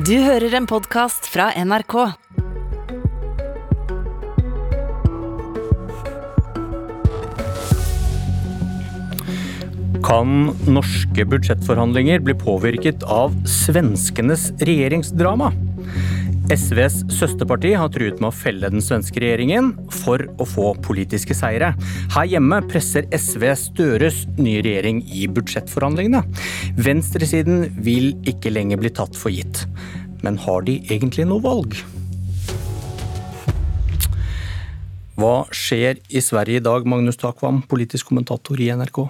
Du hører en podkast fra NRK. Kan norske budsjettforhandlinger bli påvirket av svenskenes regjeringsdrama? SVs søsterparti har truet med å felle den svenske regjeringen for å få politiske seire. Her hjemme presser SV Støres nye regjering i budsjettforhandlingene. Venstresiden vil ikke lenger bli tatt for gitt. Men har de egentlig noe valg? Hva skjer i Sverige i dag, Magnus Takvam, politisk kommentator i NRK?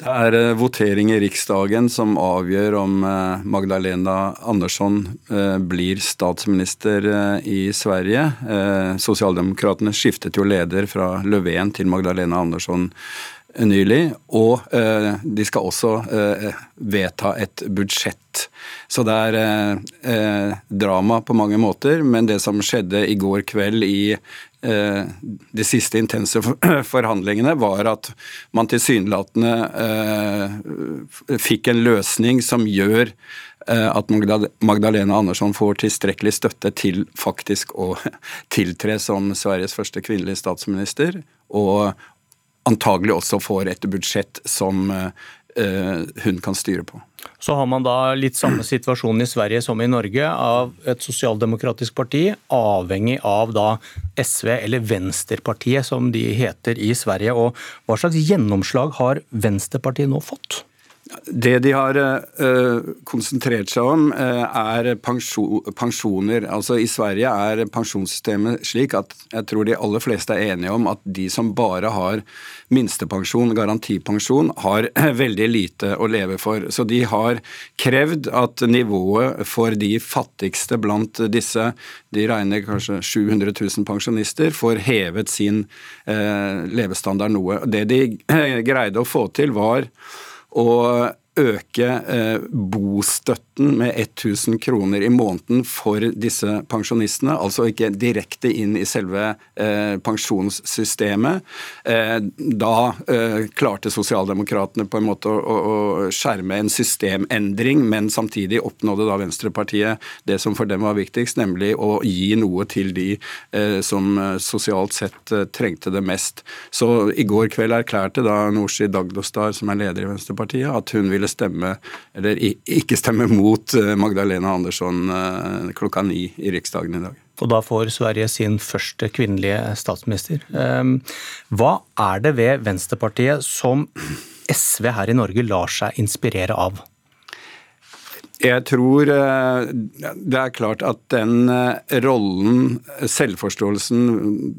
Det er eh, votering i Riksdagen som avgjør om eh, Magdalena Andersson eh, blir statsminister i Sverige. Sosialdemokratene skiftet jo leder fra Löfven til Magdalena Andersson nylig. Og de skal også vedta et budsjett. Så det er drama på mange måter, men det som skjedde i går kveld i Eh, de siste intense forhandlingene, var at man tilsynelatende eh, fikk en løsning som gjør eh, at Magdalena Andersson får tilstrekkelig støtte til faktisk å tiltre som Sveriges første kvinnelige statsminister, og antagelig også får et budsjett som hun kan styre på. Så har man da litt samme situasjon i Sverige som i Norge, av et sosialdemokratisk parti, avhengig av da SV, eller Venstrepartiet som de heter i Sverige. Og hva slags gjennomslag har Venstrepartiet nå fått? Det de har uh, konsentrert seg om, uh, er pensjon, pensjoner. Altså I Sverige er pensjonssystemet slik at jeg tror de aller fleste er enige om at de som bare har minstepensjon, garantipensjon, har veldig lite å leve for. Så de har krevd at nivået for de fattigste blant disse, de regner kanskje 700 000 pensjonister, får hevet sin levestandard noe. Det de greide å få til, var å øke eh, bostøtten med 1000 kroner i måneden for disse pensjonistene. Altså ikke direkte inn i selve eh, pensjonssystemet. Eh, da klarte sosialdemokratene på en måte å, skjerme en systemendring, men samtidig oppnådde da Venstrepartiet det som for dem var viktigst, nemlig å gi noe til de som sosialt sett trengte det mest. Så i går kveld erklærte da Nooshi Dagdostar, som er leder i Venstrepartiet, at hun ville stemme, eller ikke stemme mot eh, Magdalena Andersson eh, klokka ni i Riksdagen i dag. Og da får Sverige sin første kvinnelige statsminister. Ehm, hva er det ved Venstrepartiet som SV her i Norge lar seg inspirere av? Jeg tror eh, det er klart at den rollen, selvforståelsen,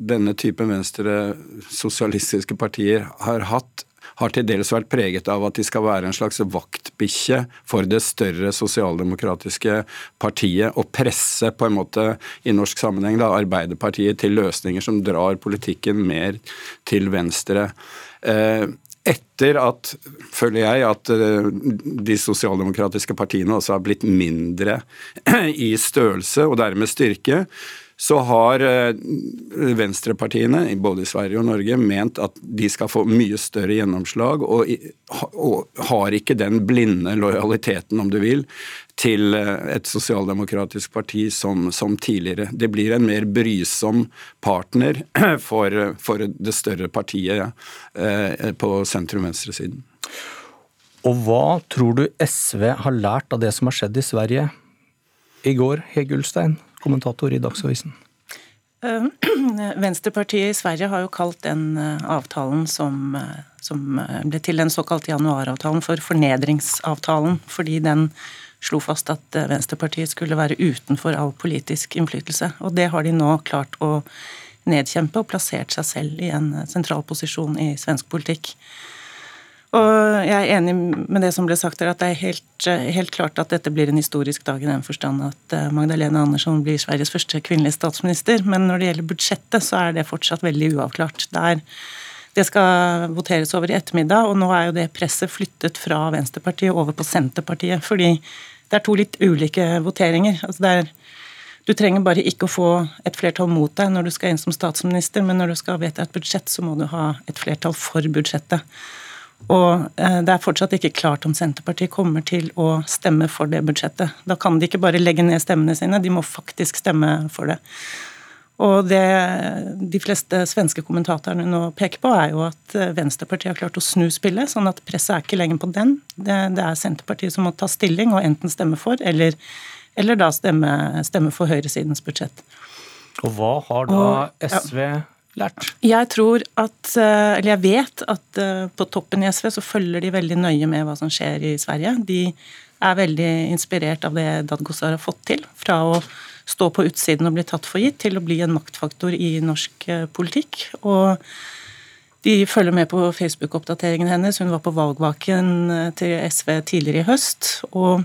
denne typen venstre sosialistiske partier har hatt, har til dels vært preget av at de skal være en slags vaktbikkje for det større sosialdemokratiske partiet, og presse på en måte i norsk sammenheng da, Arbeiderpartiet til løsninger som drar politikken mer til venstre. Eh, etter at, føler jeg, at eh, de sosialdemokratiske partiene også har blitt mindre i størrelse og dermed styrke, så har eh, venstrepartiene, både i Sverige og Norge, ment at de skal få mye større gjennomslag, og, har ikke den blinde lojaliteten, om du vil, til eh, et sosialdemokratisk parti som, som, tidligere. Det blir en mer brysom partner for, for det større partiet eh, på sentrum-venstresiden. Og hva tror du SV har lært av det som har skjedd i Sverige i går, Hege Ulstein? Kommentator i Dagsavisen? Eh, Venstrepartiet i Sverige har jo kalt den eh, avtalen som, eh, som ble til den såkalte januaravtalen for fornedringsavtalen, fordi den slo fast at Venstrepartiet skulle være utenfor all politisk innflytelse. Og det har de nå klart å nedkjempe og plassert seg selv i en sentral posisjon i svensk politikk. Og jeg er enig med det som ble sagt her, at det er helt, helt, klart at dette blir en historisk dag i den forstand at eh, Magdalena Andersson blir Sveriges første kvinnelige statsminister. Men når det gjelder budsjettet, så er det fortsatt veldig uavklart. Der det skal voteres over i ettermiddag, og nå er jo det presset flyttet fra Venstrepartiet over på Senterpartiet. Fordi det er to litt ulike voteringer. Altså er du trenger bare ikke å få et flertall mot deg når du skal inn som statsminister, men når du skal vedta et budsjett, så må du ha et flertall for budsjettet. Og Det er fortsatt ikke klart om Senterpartiet kommer til å stemme for det budsjettet. Da kan de ikke bare legge ned stemmene sine, de må faktisk stemme for det. Og det de fleste svenske kommentatorene nå peker på, er jo at eh, Venstrepartiet har klart å snu spillet, sånn at presset er ikke lenger på den. Det, det er Senterpartiet som må ta stilling og enten stemme for, eller, eller da stemme, stemme, for høyresidens budsjett. Og hva har da og, SV ja. Lært? Jeg tror at, eh, eller jeg vet at eh, på toppen i SV så følger de veldig nøye med hva som skjer i Sverige. De er veldig inspirert av det Dadgostar har fått til. fra å stå på utsiden og bli tatt for gitt, til å bli en maktfaktor i norsk eh, politikk. Og de følger med på Facebook-oppdateringen hennes. Hun var på valgvaken eh, til SV tidligere i høst. og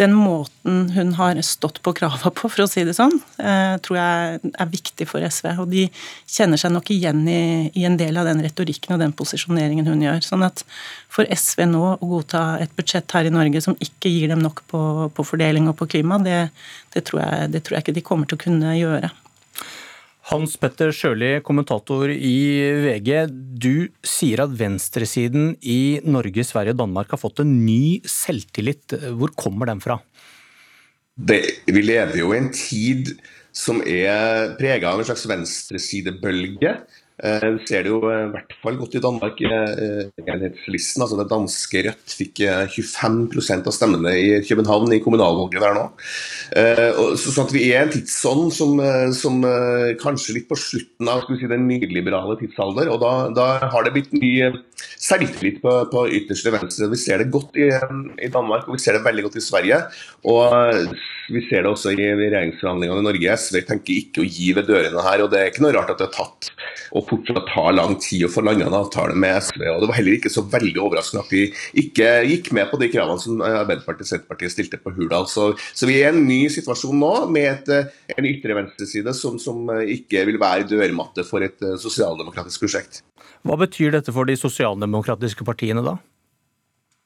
den måten hun har stått på krava på, for å si det sånn, eh, tror jeg er viktig for SV. Og de kjenner seg nok igjen i, i, en del av den retorikken og den posisjoneringen hun gjør. Sånn at for SV nå å godta et budsjett her i Norge som ikke gir dem nok på, på fordeling og på klima, det, det, tror jeg, det tror jeg ikke de kommer til å kunne gjøre. Hans Petter Sjøli, kommentator i VG. Du sier at venstresiden i Norge, Sverige og Danmark har fått en ny selvtillit. Hvor kommer den fra? Det, vi lever jo i en tid som er prega av en slags venstresidebølge. Eh, vi ser det jo i hvert fall godt i Danmark. Eh, enhetslisten, altså Det danske Rødt fikk 25 eh, av stemmene i København i kommunalvalget der nå. Så sånn at Vi er en tidsånd som, som, kanskje litt på slutten av si, den nyliberale tidsalder. og Da, da har det blitt mye selvtillit på, på, ytterste venstre. Vi ser det godt i, i, Danmark og vi ser det veldig godt i Sverige. Og vi ser det også i regjeringsforhandlingene i Norge. SV tenker ikke å gi ved dørene her. og Det er ikke noe rart at det er tatt og fortsatt tar lang tid å få landa en avtale med SV. og Det var heller ikke så veldig overraskende at de ikke gikk med på de kravene som Arbeiderpartiet og Senterpartiet stilte på Hurdal. Så, så, vi er i en ny situasjon nå, med et, en ytre venstreside som, som ikke vil være dørmatte for et eh, sosialdemokratisk prosjekt. Hva betyr dette for de sosialdemokratiske partiene da?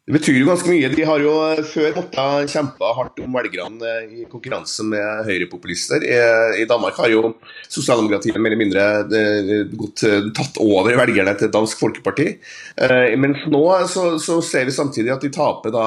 Det betyr jo ganske mye. De har jo eh, før måttet kjempe hardt om velgerne eh, i konkurranse med høyrepopulister. I Danmark har jo sosialdemokratiet mer eller mindre eh, gått, tatt over velgerne til Dansk Folkeparti. Mens nå så, så ser vi samtidig at de taper da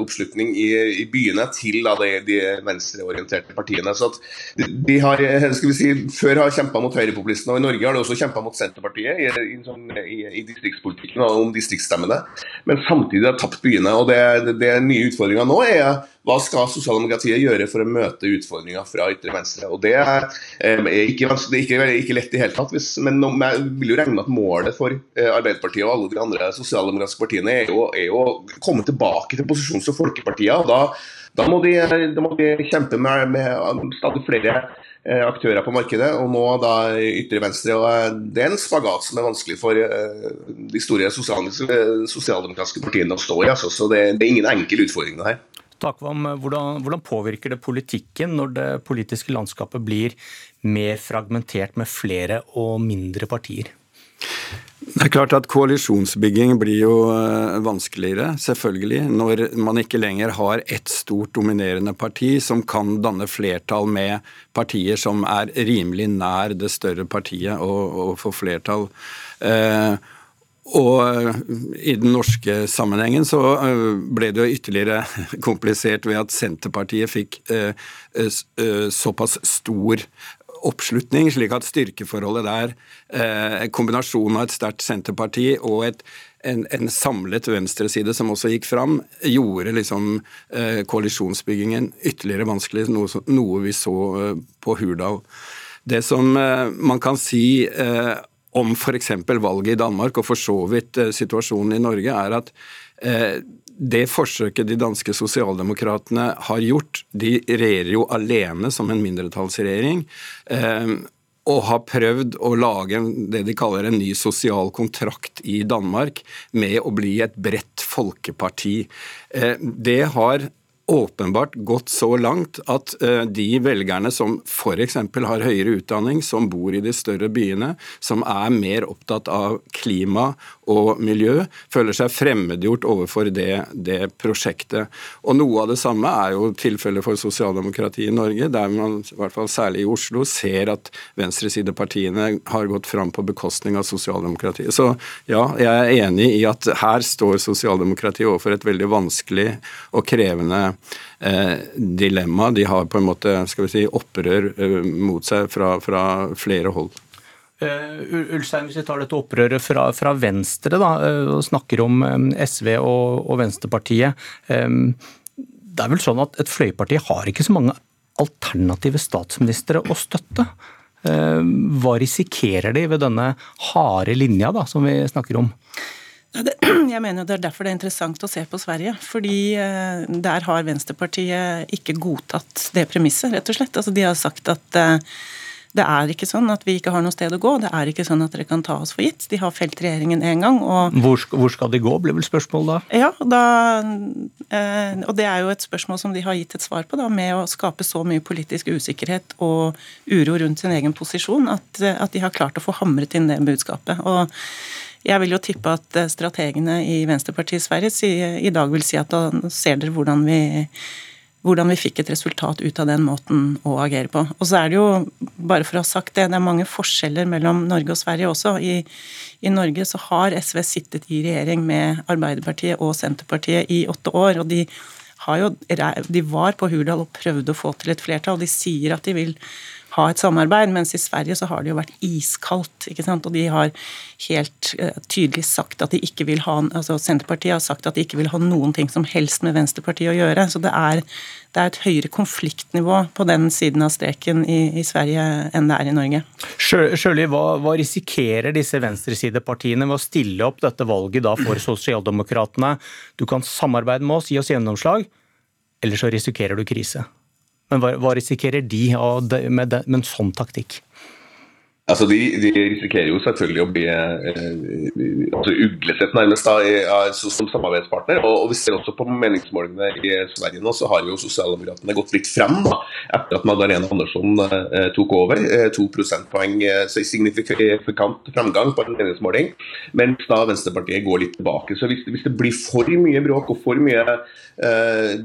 oppslutning i, i byene til da, de, de venstreorienterte partiene. Så at de har, skal vi si, før har kjempa mot høyrepopulistene, og i Norge har de også kjempa mot Senterpartiet i, sånn, i, i distriktspolitikken og om distriktsstemmene. Men samtidig har tapt byene. og det, det, nye utfordringa nå er hva skal sosialdemokratiet gjøre for å møte utfordringer fra ytre venstre? Og Det er, eh, ikke, det er ikke, ikke, lett i hele tatt, hvis, men jeg vil jo regne med at målet for eh, Arbeiderpartiet og alle de andre sosialdemokratiske partiene er jo, er jo å komme tilbake til posisjons- og folkepartier. og da, da, må de, da må de kjempe med, med stadig flere aktører på markedet, og nå da ytre venstre. og eh, Det er en spagat som er vanskelig for eh, de store sosialdemokratiske partiene å stå i. Altså, så det, er ingen enkel utfordring det her. Takvam, hvordan, hvordan påvirker det politikken når det politiske landskapet blir mer fragmentert med flere og mindre partier? Det er klart at Koalisjonsbygging blir jo eh, vanskeligere, selvfølgelig, når man ikke lenger har ett stort dominerende parti som kan danne flertall med partier som er rimelig nær det større partiet og, og få flertall. Eh, og eh, i den norske sammenhengen så eh, ble det jo ytterligere komplisert ved at Senterpartiet fikk såpass stor oppslutning, slik at styrkeforholdet der, eh, kombinasjonen av et sterkt Senterparti og et, en, en, samlet venstreside som også gikk fram, gjorde liksom eh, koalisjonsbyggingen ytterligere vanskelig, noe, noe vi så eh, på Hurdal. Det som eh, man kan si eh, om f.eks. valget i Danmark, og for så vidt situasjonen i Norge, er at det forsøket de danske sosialdemokratene har gjort De regjerer jo alene som en mindretallsregjering. Eh, og har prøvd å lage det de kaller en ny sosial kontrakt i Danmark med å bli et bredt folkeparti. Eh, det har åpenbart gått så langt at uh, de velgerne som f.eks. har høyere utdanning, som bor i de større byene, som er mer opptatt av klima og miljø føler seg fremmedgjort overfor det, det prosjektet. Og Noe av det samme er jo tilfellet for sosialdemokratiet i Norge, der man i hvert fall særlig i Oslo ser at venstresidepartiene har gått fram på bekostning av sosialdemokratiet. Så ja, jeg er enig i at her står sosialdemokratiet overfor et veldig vanskelig og krevende eh, dilemma. De har på en måte skal vi si, opprør eh, mot seg fra, fra flere hold. Uh, Ulstein, Hvis vi tar dette opprøret fra, fra Venstre da, uh, og snakker om um, SV og, og Venstrepartiet. Det er vel sånn at Et fløyparti har ikke så mange alternative statsministre å støtte. Hva risikerer de ved denne harde linja da, som vi snakker om? Jeg mener Det er derfor det er interessant å se på Sverige. fordi Der har Venstrepartiet ikke godtatt det premisset, rett og slett. Altså, de har sagt at det er ikke sånn at vi ikke har noe sted å gå. Det er ikke sånn at dere kan ta oss for gitt. De har felt regjeringen én gang. Og hvor, hvor, skal de gå, blir vel spørsmålet da? Ja, da, eh, og det er jo et spørsmål som de har gitt et svar på, da, med å skape så mye politisk usikkerhet og uro rundt sin egen posisjon at, at de har klart å få hamret inn det budskapet. Og jeg vil jo tippe at strategene i Venstrepartiet i Sverige i dag vil si at da ser dere hvordan vi hvordan vi fikk et resultat ut av den måten å agere på. Og så er det jo, bare for å ha sagt det, det er mange forskjeller mellom Norge og Sverige også. I, i Norge så har SV sittet i regjering med Arbeiderpartiet og Senterpartiet i åtte år. og de jo, de var på Hurdal og prøvde å få til et flertall. De sier at de vil ha et samarbeid, mens i Sverige så har det jo vært iskaldt. ikke sant? Og de har helt uh, tydelig sagt at de ikke vil ha altså Senterpartiet har sagt at de ikke vil ha noen ting som helst med Venstrepartiet å gjøre. Så det er, det er et høyere konfliktnivå på den siden av streken i, i Sverige enn det er i Norge. Sjøli, hva, hva, risikerer disse venstresidepartiene ved å stille opp dette valget da for Sosialdemokratene? Du kan samarbeide med oss, gi oss gjennomslag, eller så risikerer du krise. Men hva, hva risikerer de med, med en sånn taktikk? Altså, de, de, risikerer jo selvfølgelig å bli eh, altså uglesett nærmest da, altså, som samarbeidspartner. Og, og, vi ser også på meningsmålingene i Sverige nå, så har jo sosialdemokratene gått litt frem da, etter at Magdalena Andersson eh, tok over. Eh, to prosentpoeng, eh, signifikant framgang på en meningsmåling. Mens da Venstrepartiet går litt tilbake. Så hvis, hvis det blir for mye bråk og for mye eh,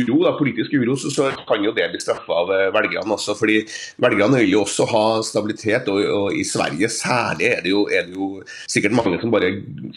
uro, da, politisk uro, så, så, kan jo det bli straffa av eh, velgerne også. fordi velgerne vil jo også ha stabilitet. Og, og, i Sverige særlig er det, jo, er det, jo, sikkert mange som bare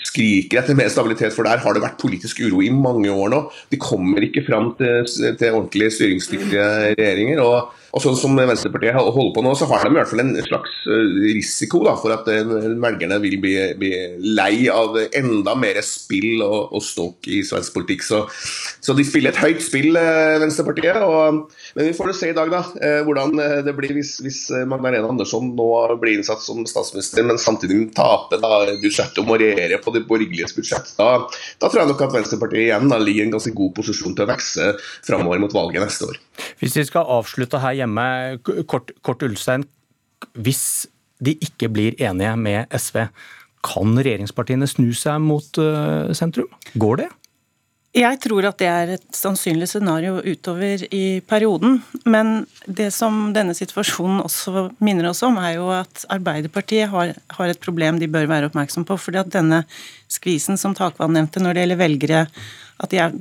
skriker etter mer stabilitet, for der har det vært politisk uro i mange år nå. De kommer ikke fram til, til ordentlig styringsdyktige regjeringer. og og sånn som Venstrepartiet holder på nå, så har de i hvert fall en slags eh, risiko da, for at eh, velgerne vil bli, bli, lei av enda mer spill og, og ståk i svensk politikk. Så, så, de spiller et høyt spill, eh, Venstrepartiet. Og, men vi får se i dag da, hvordan det blir hvis, hvis Magdalena Andersson nå blir innsatt som statsminister, men samtidig taper da, budsjettet om å regjere på det borgerliges budsjett. Da, da, tror jeg nok at Venstrepartiet igjen da, ligger i en ganske god posisjon til å vokse framover mot valget neste år. Hvis vi skal avslutte her hjemme, kort, kort Ulstein. Hvis de ikke blir enige med SV, kan regjeringspartiene snu seg mot uh, sentrum? Går det? Jeg tror at det er et sannsynlig scenario utover i perioden. Men det som denne situasjonen også minner oss om, er jo at Arbeiderpartiet har, har et problem de bør være oppmerksom på. fordi at denne skvisen som Takvann nevnte når det gjelder velgere, at de er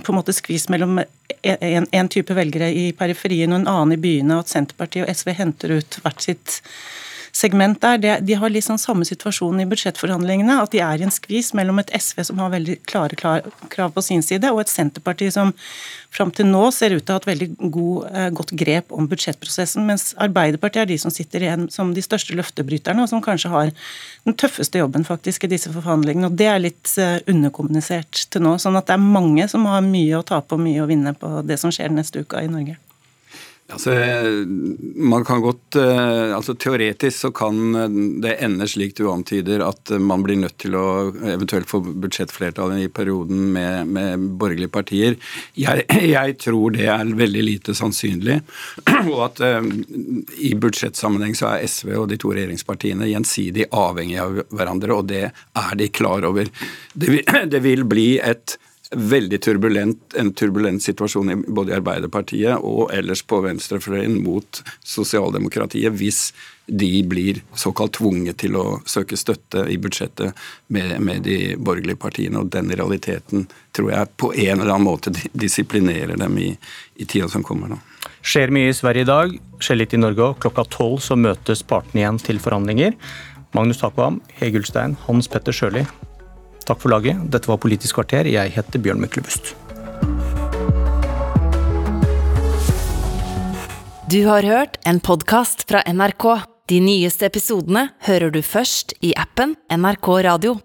på en måte skvis mellom en, en type velgere i periferien og en annen i byene, og at Senterpartiet og SV henter ut hvert sitt segment der. De har liksom samme situasjon i budsjettforhandlingene. At de er i en skvis mellom et SV som har veldig klare klar, krav på sin side, og et Senterparti som fram til nå ser ut til å ha et veldig god, eh, godt grep om budsjettprosessen. Mens Arbeiderpartiet er de som sitter igjen som de største løftebryterne, og som kanskje har den tøffeste jobben faktisk i disse forhandlingene. Og det er litt eh, underkommunisert til nå. Sånn at det er mange som har mye å tape og mye å vinne på det som skjer neste uke i Norge. Altså, man kan godt, eh, altså Teoretisk så kan det ende slik du antyder, at man blir nødt til å eventuelt få budsjettflertall i perioden med, med borgerlige partier. Jeg, jeg, tror det er veldig lite sannsynlig. Og at um, i budsjettsammenheng så er SV og de to regjeringspartiene gjensidig avhengige av hverandre, og det er de klar over. Det vil, det vil bli et veldig turbulent, en turbulent situasjon både i Arbeiderpartiet og ellers på venstrefløyen mot sosialdemokratiet hvis de blir såkalt tvunget til å søke støtte i budsjettet med, med de borgerlige partiene. Og den realiteten tror jeg på en eller annen måte disiplinerer dem i, i tida som kommer. nå. Skjer mye i Sverige i dag, skjer litt i Norge òg. Klokka tolv så møtes partene igjen til forhandlinger. Magnus Takvam, Hege Ulstein, Hans Petter Sjøli, Takk for laget. Dette var Politisk kvarter. Jeg heter Bjørn Myklebust. Du har hørt en podkast fra NRK. De nyeste episodene hører du først i appen NRK Radio.